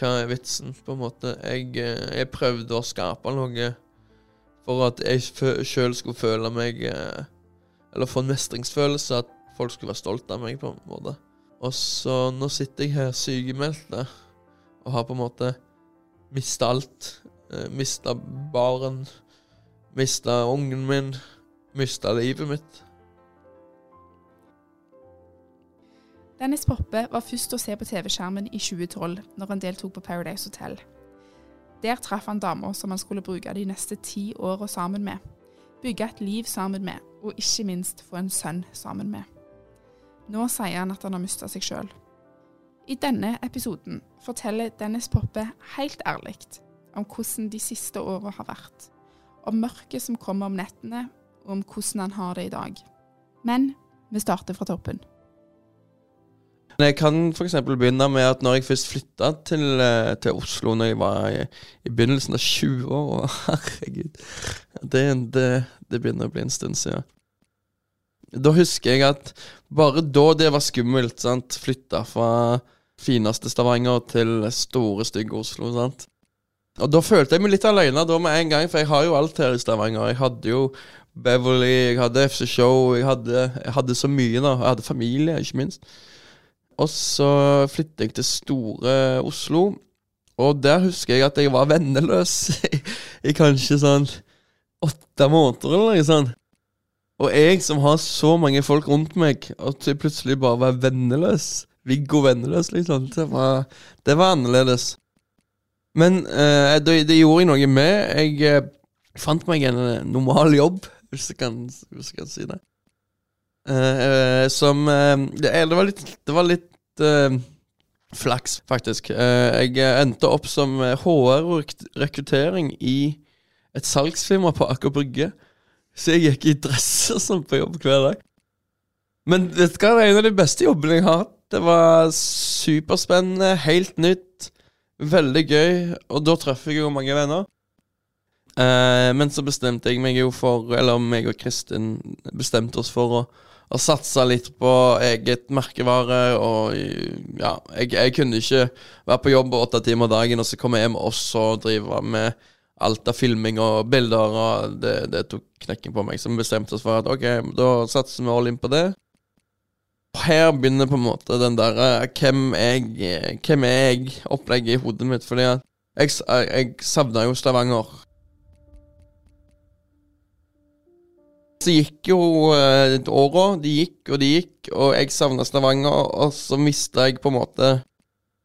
Hva er vitsen, på en måte? Jeg, eh, jeg prøvde å skape noe for at jeg sjøl skulle føle meg eh, Eller få en mestringsfølelse, at folk skulle være stolt av meg, på en måte. Og så nå sitter jeg her sykemeldt og har på en måte mista alt. Eh, Mista barn, mista ungen min, mista livet mitt. Dennis Poppe var først å se på TV-skjermen i 2012, når han deltok på Paradise Hotel. Der traff han damer som han skulle bruke de neste ti åra sammen med. Bygge et liv sammen med, og ikke minst få en sønn sammen med. Nå sier han at han har mista seg sjøl. I denne episoden forteller Dennis Poppe helt ærlig om hvordan de siste åra har vært. Om mørket som kommer om nettene, og om hvordan han har det i dag. Men vi starter fra toppen. Jeg kan f.eks. begynne med at når jeg først flytta til, eh, til Oslo når jeg var i, i begynnelsen av 20 år Herregud. Det, det, det begynner å bli en stund siden. Da husker jeg at bare da det var skummelt, sant, flytta fra fineste Stavanger til store, stygge Oslo, sant. Og da følte jeg meg litt alene med en gang, for jeg har jo alt her i Stavanger. Jeg hadde jo Beverly, jeg hadde FC Show, jeg hadde, jeg hadde så mye, da. Jeg hadde familie, ikke minst. Og så flyttet jeg til store Oslo, og der husker jeg at jeg var venneløs i, i kanskje sånn åtte måneder eller noe sånt. Og jeg som har så mange folk rundt meg, at jeg plutselig bare var venneløs. Viggo venneløs, liksom. Det var, det var annerledes. Men eh, det, det gjorde jeg noe med. Jeg eh, fant meg en eh, normal jobb, hvis jeg kan, hvis jeg kan si det. Eh, eh, som eh, det, det var litt, det var litt eh, flaks, faktisk. Eh, jeg endte opp som eh, HR og rekruttering i et salgsfirma på Aker Brygge. Så jeg gikk i dress og sånn på jobb hver dag. Men vet du det er en av de beste jobbene jeg har hatt. Det var superspennende, helt nytt, veldig gøy, og da treffer jeg jo mange venner. Eh, men så bestemte jeg meg jo for, eller meg og Kristin bestemte oss for å, å satsa litt på eget merkevare. Og ja, jeg, jeg kunne ikke være på jobb åtte timer dagen og så komme hjem og så drive med alt av filming og bilder. Og det, det tok knekken på meg. Så vi bestemte oss for at ok, da satser vi all inn på det. Her begynner på en måte den der eh, hvem hvem er jeg-opplegget i hodet mitt. Fordi jeg, jeg, jeg savna jo Stavanger. Så gikk jo eh, åra. De gikk og de gikk, og jeg savna Stavanger. Og så mista jeg på en måte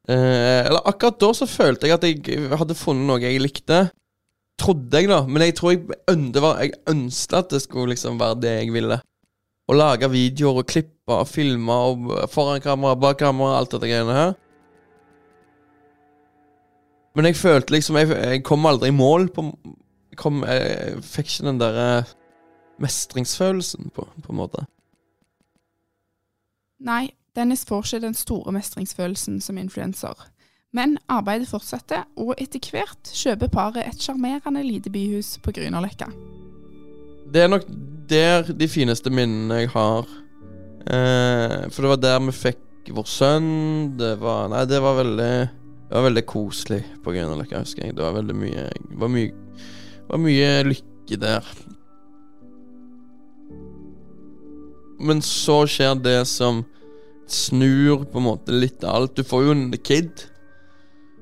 eh, Eller akkurat da så følte jeg at jeg hadde funnet noe jeg likte. Trodde jeg, da. Men jeg tror jeg, var, ønsket at det skulle liksom være det jeg ville. Å lage videoer og klippe og filme og foran kamera, bak kamera, alt dette greiene her. Men jeg følte liksom Jeg, jeg kom aldri i mål. På, jeg, kom, jeg fikk ikke den derre mestringsfølelsen, på, på en måte. Nei, Dennis får ikke den store mestringsfølelsen som influenser. Men arbeidet fortsetter, og etter hvert kjøper paret et sjarmerende lite byhus på Grünerløkka. Det er nok der de fineste minnene jeg har. Eh, for det var der vi fikk vår sønn. Det var Nei, det var veldig Det var veldig koselig på Grünerløkka, husker jeg. Det var veldig mye var mye, var mye lykke der. Men så skjer det som snur på en måte litt av alt. Du får jo en kid.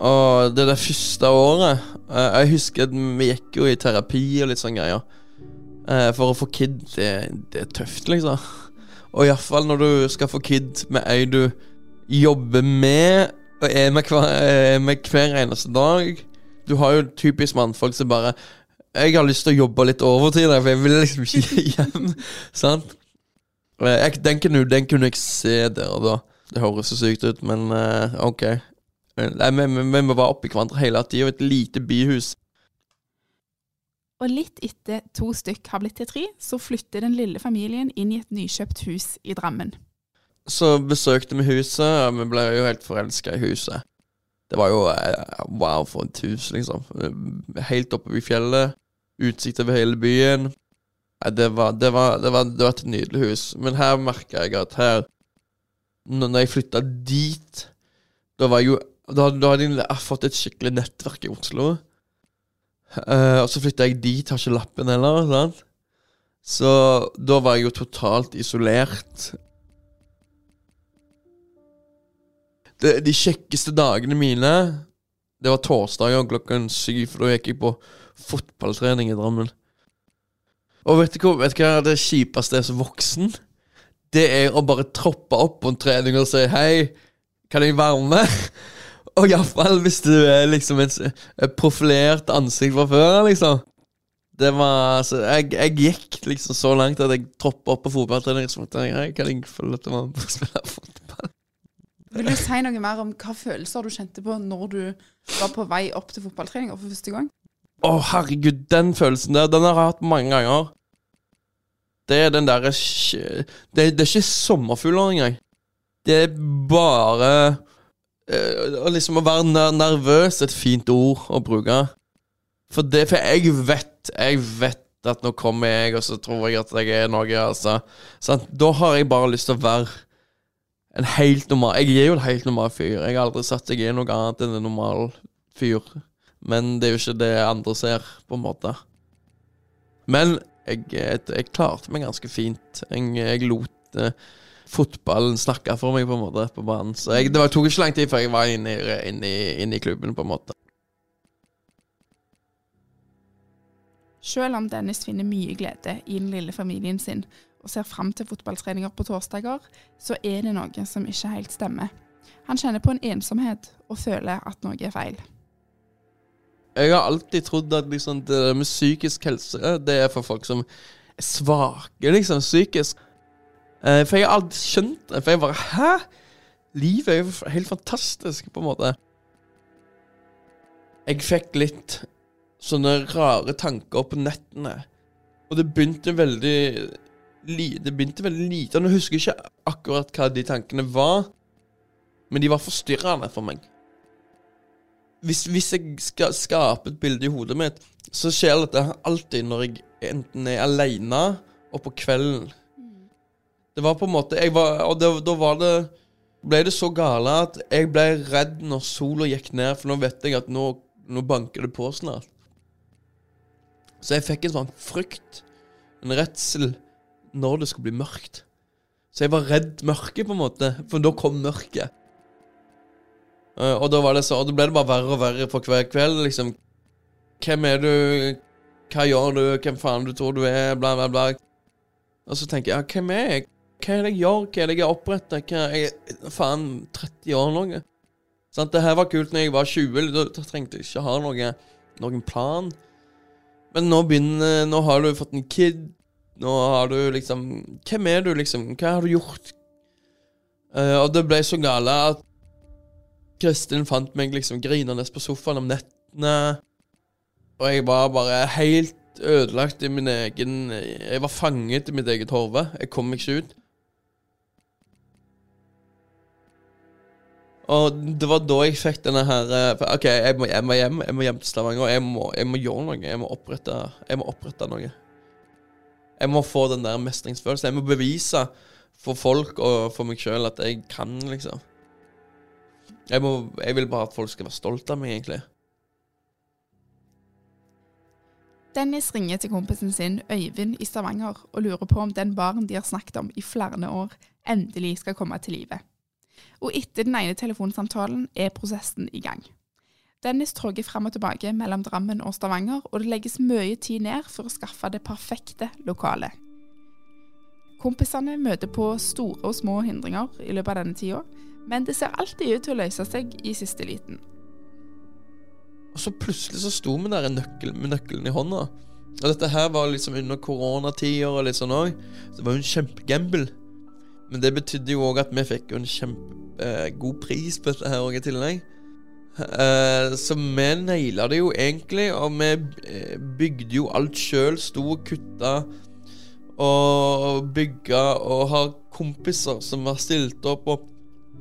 Og det der første året eh, Jeg husker at vi gikk jo i terapi og litt sånne greier. Eh, for å få kid, det, det er tøft, liksom. Og iallfall når du skal få kid med ei du jobber med, og er med hver, er med hver eneste dag. Du har jo typisk mannfolk som bare Jeg har lyst til å jobbe litt overtid, for jeg vil liksom ikke hjem. sant? Eh, Jeg, den, kunne, den kunne jeg se der da. Det høres så sykt ut, men uh, ok. Nei, vi, vi, vi må være oppi hverandre hele tida. Et lite byhus. Og litt etter to stykk har blitt til tre, så flytter den lille familien inn i et nykjøpt hus i Drammen. Så besøkte vi huset, og vi ble jo helt forelska i huset. Det var jo eh, wow for et hus, liksom. Helt oppe i fjellet. Utsikt over hele byen. Det var, det, var, det, var, det var et nydelig hus. Men her merka jeg at her når jeg flytta dit, da var jeg jo Da, da hadde jeg fått et skikkelig nettverk i Oslo. Uh, og så flytta jeg dit, har ikke lappen heller. Sant? Så da var jeg jo totalt isolert. De, de kjekkeste dagene mine, det var torsdager klokken syv, for da gikk jeg på fotballtrening i Drammen. Og vet du hva, vet du hva det kjipeste er som voksen? Det er å bare troppe opp på en trening og si 'hei, kan jeg være med?' Og iallfall hvis du er liksom et, profilert ansikt fra før, liksom. Det var altså, jeg, jeg gikk liksom så langt at jeg troppa opp på fotballtrening. Så tenkte jeg, «Hei, kan jeg få lov til å spille fotball? Vil du si noe mer om hva følelser du kjente på når du var på vei opp til fotballtrening for første gang? Å, herregud, den følelsen der, den har jeg hatt mange ganger. Det er den derre det, det er ikke sommerfugler engang. Det er bare eh, liksom å være nervøs er et fint ord å bruke. For det, for jeg vet, jeg vet at nå kommer jeg, og så tror jeg at jeg er noe, altså. Sant? Da har jeg bare lyst til å være en helt normal Jeg er jo en helt normal fyr. Jeg har aldri satt meg er noe annet enn en normal fyr. Men det er jo ikke det andre ser, på en måte. Men jeg, jeg, klarte meg ganske fint. Jeg, jeg lot eh, fotballen snakke for meg, på en måte, på banen. Så jeg, det tok ikke lang tid før jeg var inne i, inne, i, inne i klubben, på en måte. Selv om Dennis finner mye glede i den lille familien sin og ser fram til fotballtreninger på torsdager, så er det noe som ikke helt stemmer. Han kjenner på en ensomhet og føler at noe er feil. Jeg har alltid trodd at liksom, det med psykisk helse, det er for folk som er svake, liksom, psykisk. Eh, for jeg har aldri skjønt det. For jeg bare Hæ? Livet er jo helt fantastisk, på en måte. Jeg fikk litt sånne rare tanker på nettene. Og det begynte veldig Det begynte veldig lite. Og Nå husker jeg ikke akkurat hva de tankene var, men de var forstyrrende for meg hvis, hvis jeg skal skape et bilde i hodet mitt, så skjer dette alltid når jeg enten er aleine og på kvelden. Det var på en måte var, Og det, da var det ble det så gale at jeg ble redd når sola gikk ned, for nå vet jeg at nå, nå banker det på snart. Så jeg fikk en sånn frykt, en redsel, når det skulle bli mørkt. Så jeg var redd mørket, på en måte, for da kom mørket. Eh, og da var det så, og da ble det bare verre og verre for hver kveld. liksom Hvem er du? Hva gjør du? Hvem faen du tror du er? Bla, bla, bla. Og så tenker jeg, ja, hvem er jeg? Hva er det jeg gjør? Hva er det jeg har oppretta? Jeg er faen 30 år noe. Sant? Det her var kult når jeg var 20. Da, da trengte jeg ikke ha noe, noen plan. Men nå begynner Nå har du fått en kid. Nå har du liksom Hvem er du, liksom? Hva har du gjort? Uh, og det ble så gale at Kristin fant meg liksom grinende på sofaen om nettene. Og jeg var bare helt ødelagt i min egen Jeg var fanget i mitt eget hode. Jeg kom meg ikke ut. Og det var da jeg fikk denne her eh, OK, jeg må, jeg må hjem Jeg må hjem til Stavanger. Jeg må, jeg må gjøre noe. Jeg må opprette Jeg må opprette noe. Jeg må få den der mestringsfølelsen. Jeg må bevise for folk og for meg sjøl at jeg kan, liksom. Jeg, må, jeg vil bare at folk skal være stolt av meg, egentlig. Dennis ringer til kompisen sin Øyvind i Stavanger og lurer på om den baren de har snakket om i flere år, endelig skal komme til live. Og etter den ene telefonsamtalen er prosessen i gang. Dennis tråger fram og tilbake mellom Drammen og Stavanger, og det legges mye tid ned for å skaffe det perfekte lokalet. Kompisene møter på store og små hindringer i løpet av denne tida, men det ser alltid ut til å løse seg i siste liten. Og så plutselig så sto vi der nøkkel, med nøkkelen i hånda. Og dette her var liksom under koronatider og litt sånn òg. Så det var jo en kjempegamble. Men det betydde jo òg at vi fikk jo en kjempegod eh, pris på dette her òg i tillegg. Eh, så vi naila det jo egentlig, og vi eh, bygde jo alt sjøl. Sto og kutta og bygga og har kompiser som har stilt opp. Og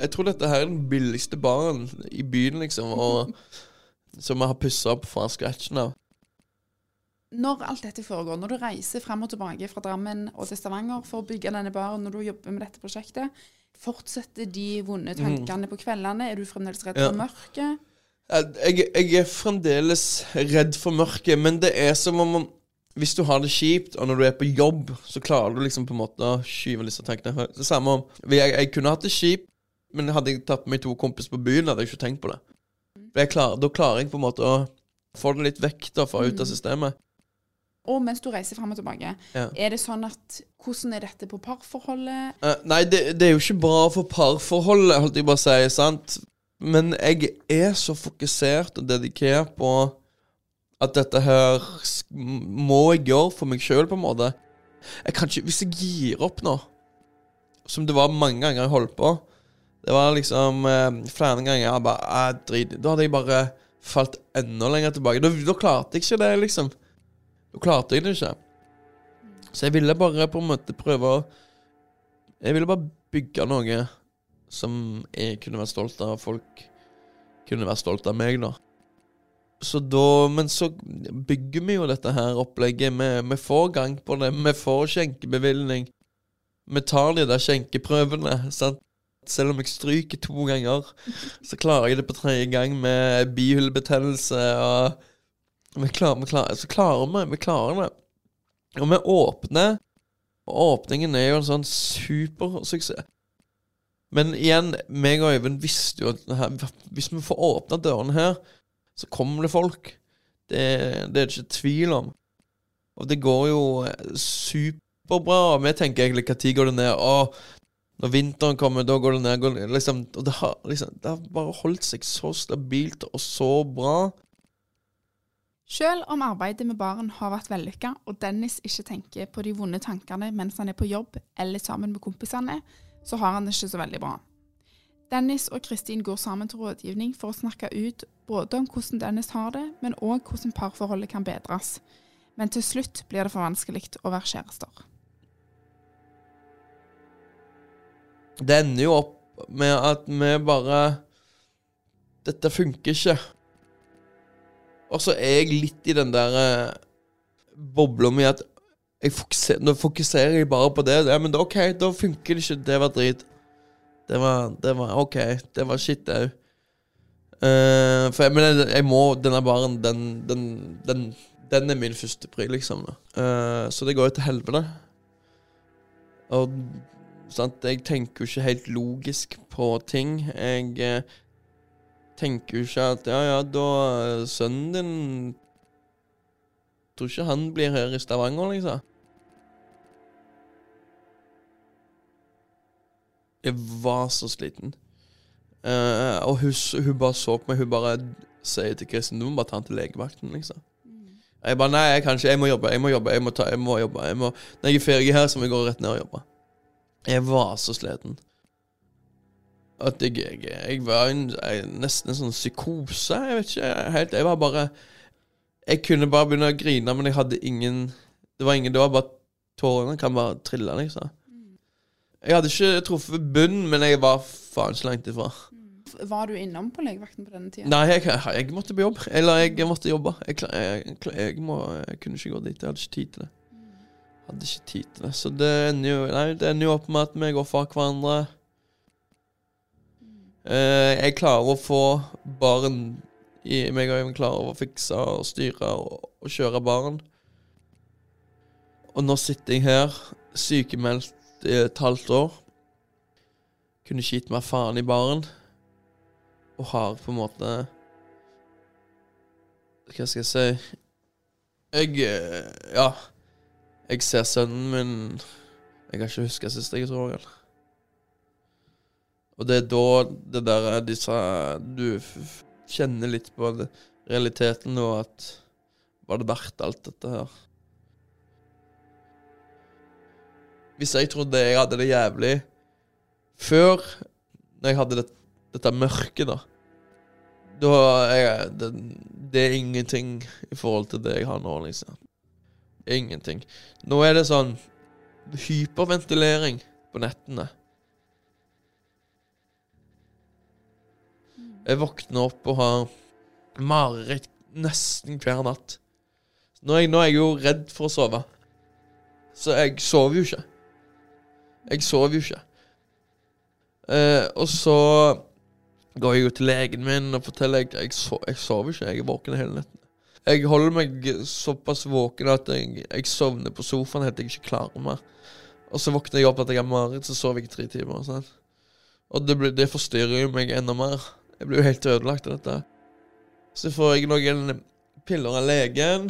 jeg tror dette her er den billigste baren i byen, liksom. Og som vi har pussa opp fra scratchen av. Når alt dette foregår, når du reiser frem og tilbake fra Drammen og til Stavanger for å bygge denne baren, når du jobber med dette prosjektet, fortsetter de vonde tankene mm. på kveldene? Er du fremdeles redd ja. for mørket? Jeg, jeg, er fremdeles redd for mørket, men det er som om Hvis du har det kjipt, og når du er på jobb, så klarer du liksom på en måte å skyve disse tankene Det samme om jeg, jeg kunne hatt det kjipt, men hadde jeg tatt med to kompiser på byen, hadde jeg ikke tenkt på det. Klar, da klarer jeg på en måte å få det litt vekk da, fra ut av mm. systemet. Og mens du reiser fram og tilbake, ja. er det sånn at Hvordan er dette på parforholdet? Uh, nei, det, det, er jo ikke bra for parforholdet, holdt jeg bare å si. sant? Men jeg er så fokusert og dedikert på at dette her må jeg gjøre for meg sjøl, på en måte. Jeg kan ikke Hvis jeg gir opp nå, som det var mange ganger jeg holdt på Det var liksom eh, flere ganger jeg bare ah, drit Da hadde jeg bare falt enda lenger tilbake. Da, da klarte jeg ikke det, liksom. Da klarte jeg det ikke. Så jeg ville bare på en måte prøve å Jeg ville bare bygge noe som jeg kunne vært stolt av. og Folk kunne vært stolt av meg, da. Så da Men så bygger vi jo dette her opplegget. Vi, vi får gang på det. Vi får skjenkebevilgning. Vi tar de der skjenkeprøvene. sant? Selv om jeg stryker to ganger, så klarer jeg det på tredje gang med bihulebetennelse og vi klarer, vi klarer, så klarer vi Vi klarer det. Og vi åpner. Og åpningen er jo en sånn supersuksess. Men igjen, meg og Øyvind visste jo at hvis vi får åpna dørene her, så kommer det folk. Det, det er det ikke tvil om. Og det går jo superbra. Og vi tenker egentlig når går det ned? Å, når vinteren kommer, da går det ned. Går liksom, og det har, liksom, det har bare holdt seg så stabilt og så bra. Selv om arbeidet med baren har vært vellykka, og Dennis ikke tenker på de vonde tankene mens han er på jobb eller sammen med kompisene, så har han det ikke så veldig bra. Dennis og Kristin går sammen til rådgivning for å snakke ut både om hvordan Dennis har det, men òg hvordan parforholdet kan bedres. Men til slutt blir det for vanskelig å være kjærester. Det ender jo opp med at vi bare Dette funker ikke. Og så er jeg litt i den der uh, bobla mi at jeg fokuserer, nå fokuserer jeg bare på det. Ja, men OK, da funker det ikke. Det var drit. Det var, det var OK. Det var shit au. Uh, eh, for jeg, men jeg, jeg, må Denne baren, den, den, den, den er min første pri, liksom. Uh, så det går jo til helvete. Og sant, jeg tenker jo ikke helt logisk på ting. Jeg eh, tenker jo ikke at ja, ja, da sønnen din Tror ikke han blir her i Stavanger, liksom. Jeg var så sliten. Eh, og hun, hun, bare så på meg. Hun bare sier til Kristin du må bare ta han til legevakten, liksom. Mm. Jeg bare nei, jeg kan ikke. Jeg må jobbe. Jeg må jobbe. Jeg må, ta, jeg må jobbe. Jeg må, når jeg er ferdig her, så må jeg gå rett ned og jobbe. Jeg var så sliten at jeg, jeg, jeg var en, jeg, nesten en sånn psykose. Jeg vet ikke helt. Jeg var bare Jeg kunne bare begynne å grine, men jeg hadde ingen Det var ingen, det var bare tårene kan bare trille, liksom. Jeg hadde ikke truffet bunnen, men jeg var faen så langt ifra. Var du innom på legevakten på denne tida? Nei, jeg, jeg, måtte på jobb. Eller jeg måtte jobbe. Jeg, må, jeg, kunne ikke gå dit. Jeg hadde ikke tid til det. Hadde ikke tid til det. Så det ender jo, nei, det ender jo opp med at vi går fra hverandre. Uh, jeg klarer å få barn i meg og Even klarer å fikse og styre og, og, kjøre barn. Og nå sitter jeg her, sykemeldt i et halvt år. Kunne ikke gitt meg faen i baren. Og har på en måte Hva skal jeg si Jeg eh, Ja. Jeg ser sønnen min Jeg kan ikke huske sist jeg så ham. Og det er da det der disse Du kjenner litt på det. realiteten nå at var det verdt alt dette her? Hvis jeg trodde jeg hadde det jævlig før, når jeg hadde det, dette mørket, da Da er det, det er ingenting i forhold til det jeg har nå, liksom. Ingenting. Nå er det sånn hyperventilering på nettene. Jeg våkner opp og har mareritt nesten hver natt. Nå er, jeg, nå er jeg jo redd for å sove. Så jeg sover jo ikke. Jeg sover jo ikke. Eh, og så går jeg jo til legen min og forteller jeg jeg, so jeg sover ikke. Jeg er våken hele netten. Jeg holder meg såpass våken at jeg, jeg sovner på sofaen helt til jeg ikke klarer mer. Og så våkner jeg opp at jeg har mareritt, så sover jeg i tre timer. Sånn. Og det, blir, det forstyrrer jo meg enda mer. Jeg blir jo helt ødelagt av dette. Så får jeg noen piller av legen.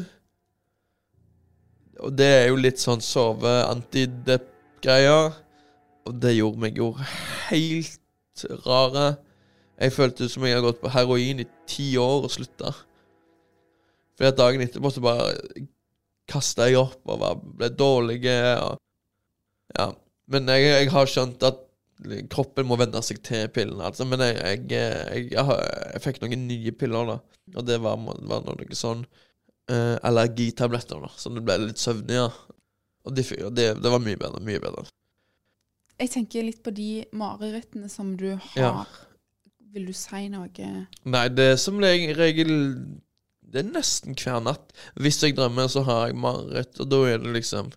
Og det er jo litt sånn sove-antidepp-greier. Og det gjorde meg jo helt rare. Jeg følte som jeg hadde gått på heroin i ti år og slutta. Fordi at dagen etterpå så bare kasta jeg opp og ble dårlig. Og, ja. Men jeg, jeg, har skjønt at kroppen må venne seg til pillene. Altså. Men jeg, jeg, jeg, fikk noen nye piller, da. Og det var, var noe sånn uh, allergitabletter, da. Så det ble litt søvnig, ja. Og det, det, det, var mye bedre. Mye bedre. Jeg tenker litt på de marerittene som du har. Ja. Vil du si noe Nei, det er som regel Det er nesten hver natt. Hvis jeg drømmer, så har jeg mareritt, og da er det liksom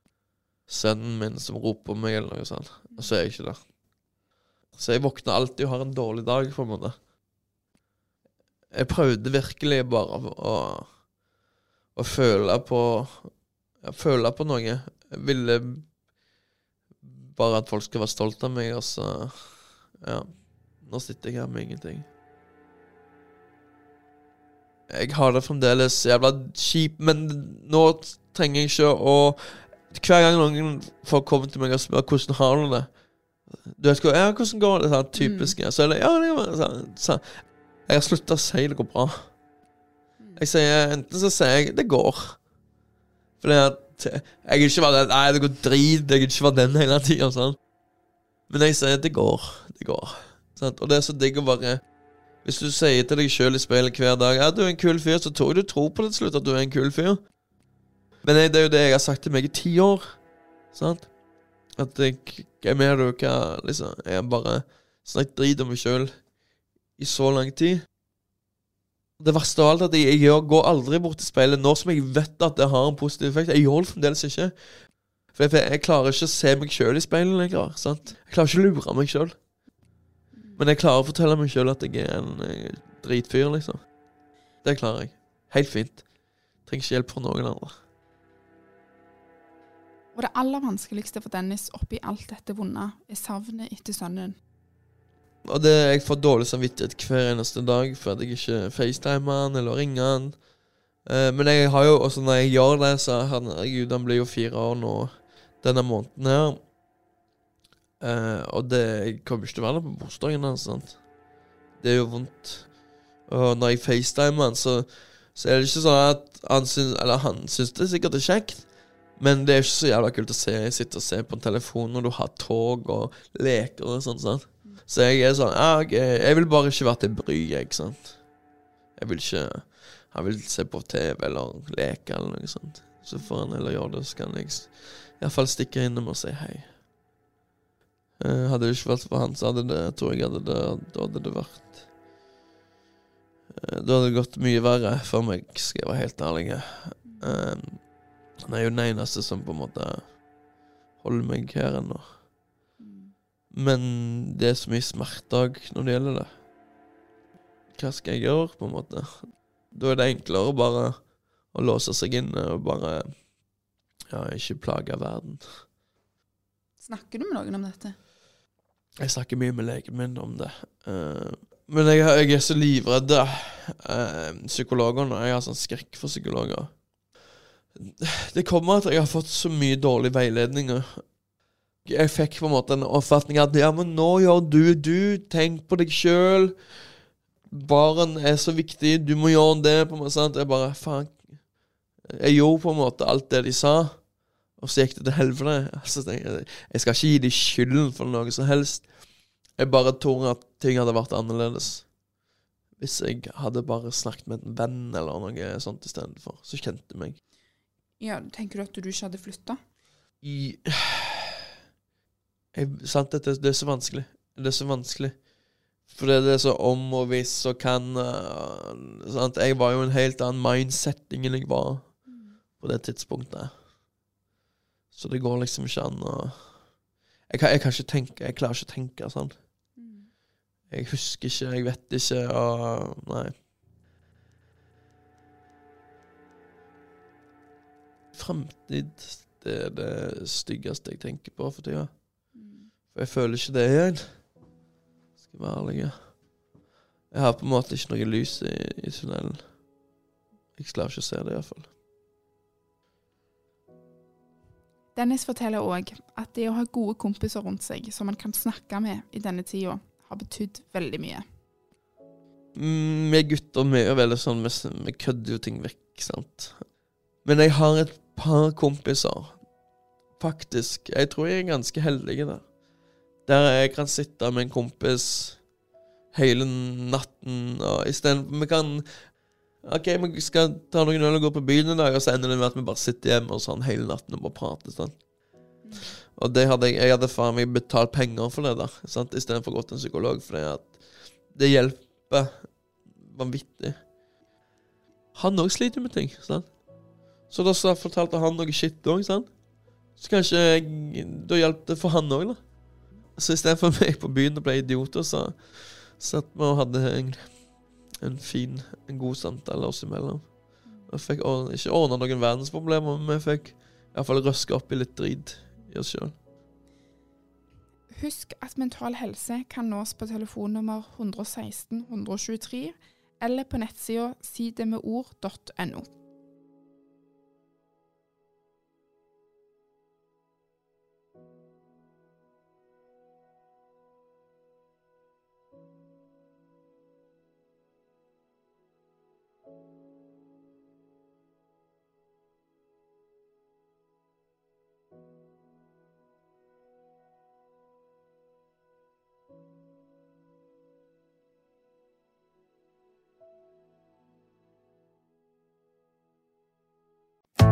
sønnen min som roper meg, eller noe sånt. Og så er jeg ikke der. Så jeg våkner alltid og har en dårlig dag, på en måte. Jeg prøvde virkelig bare å, å føle på Føle på noe. Jeg ville bare at folk skal være stolt av meg, og så Ja. Nå sitter jeg her med ingenting. Jeg har det fremdeles jævla kjipt, men nå trenger jeg ikke å Hver gang noen får komme til meg og spørre hvordan har du det Du vet ja, hvordan går det? Sånn, typisk. Mm. Så er det, ja, det går, så, så. Jeg har slutta å si det går bra. Jeg sier Enten så sier jeg det går. Fordi at jeg er ikke den Nei, det går drit. Jeg vil ikke være den hele tida. Sånn. Men jeg sier det går. Det går. Sant? Og det er så digg å bare Hvis du sier til deg sjøl i speilet hver dag at du er en kul fyr, så tror jeg du tror på det til slutt at du er en kul fyr. Men det er jo det jeg har sagt til meg i ti år. Sant? At jeg er du hva liksom Jeg har bare snakket drit om meg sjøl i så lang tid. Det verste av alt er at jeg, jeg, går aldri bort til speilet når som jeg vet at det har en positiv effekt. Jeg gjør det fremdeles ikke. For jeg, jeg klarer ikke å se meg sjøl i speilet lenger. Sant? Jeg klarer ikke å lure meg sjøl. Men jeg klarer å fortelle meg sjøl at jeg er en eh, dritfyr, liksom. Det klarer jeg. Helt fint. Trenger ikke hjelp fra noen andre. Og det aller vanskeligste for Dennis oppi alt dette vonde, er savnet etter sønnen. Og det Jeg får dårlig samvittighet hver eneste dag for at jeg ikke facetimer han eller ringer han. Uh, men jeg har jo også når jeg gjør det, så herregud, han blir jo fire år nå denne måneden her. Uh, og det kommer ikke til å være der på bursdagen hans. Det er jo vondt. Og når jeg facetimer han, så, så er det ikke sånn at han syns Eller han syns det sikkert er kjekt, men det er ikke så jævla kult å se sitte og se på en telefon når du har tog og leker og sånn. sant? Så jeg er sånn ja, okay, Jeg vil bare ikke være til bry, jeg. sant? Jeg vil ikke Han vil se på TV eller leke eller noe sånt. Så får han heller gjøre det, så kan jeg iallfall stikke innom og si hei. Uh, hadde det ikke vært for han, så hadde det, tror jeg hadde det, da hadde det vært uh, Da hadde det gått mye verre for meg, skal jeg være helt ærlig. Uh, han er jo den eneste som på en måte holder meg her ennå. Men det er så mye smerte òg når det gjelder det. Hva skal jeg gjøre, på en måte? Da er det enklere bare å låse seg inne og bare ja, ikke plage verden. Snakker du med noen om dette? Jeg snakker mye med legen min om det. Uh, men jeg, jeg, er så livredd psykologer nå. Jeg har sånn skrekk for psykologer. Det kommer at jeg har fått så mye dårlig veiledning. Jeg fikk på en måte en oppfatning at ja, men nå gjør du du, tenk på deg sjøl. baren er så viktig, du må gjøre det. på en måte, sant? Jeg bare, faen Jeg gjorde på en måte alt det de sa, og så gikk det til helvete. Altså, jeg, jeg skal ikke gi dem skylden for noe som helst. Jeg bare tror at ting hadde vært annerledes hvis jeg hadde bare snakket med en venn eller noe sånt istedenfor. Så kjente meg. Ja, Tenker du at du ikke hadde flytta? Sant, det, det er så vanskelig. Det er så vanskelig. For det er så om og hvis og kan uh, sant? Jeg var jo en helt annen mindsetting enn jeg var på det tidspunktet. Så det går liksom ikke an å jeg, jeg, kan ikke tenke Jeg klarer ikke å tenke sånn. Jeg husker ikke, jeg vet ikke og Nei. Framtid, det er det styggeste jeg tenker på for tida. For jeg føler ikke det igjen. Skal være ærlig. Jeg har på en måte ikke noe lys i, i tunnelen. Jeg klarer ikke å se det, iallfall. Dennis forteller òg at det å ha gode kompiser rundt seg som man kan snakke med i denne tida, har betydd veldig mye. Mm, vi gutter vi er veldig sånn, vi, vi kødder jo ting vekk, sant. Men jeg har et par kompiser, faktisk. Jeg tror jeg er ganske heldig der. Der jeg kan sitte med en kompis hele natten, og istedenfor Vi kan OK, vi skal ta noen øl og gå på byen en dag, og så ender det med at vi bare sitter hjemme og sånn hele natten og bare prater. sånn. Og det hadde jeg, jeg hadde faen meg betalt penger for det der, sant? istedenfor å gå til en psykolog, for det hjelper vanvittig. Han òg sliter med ting. sant? Så da så fortalte han noe shit òg, sant? Så kanskje jeg, da hjalp det for han òg, da. Så istedenfor meg på byen og ble idioter, så satt vi og hadde en, en fin, en god samtale oss imellom. Vi fikk ordnet, ikke ordna noen verdensproblemer, men vi fikk iallfall røska opp i litt drit i oss sjøl. Husk at Mental Helse kan nås på telefonnummer 116 123 eller på nettsida sidemedord.no.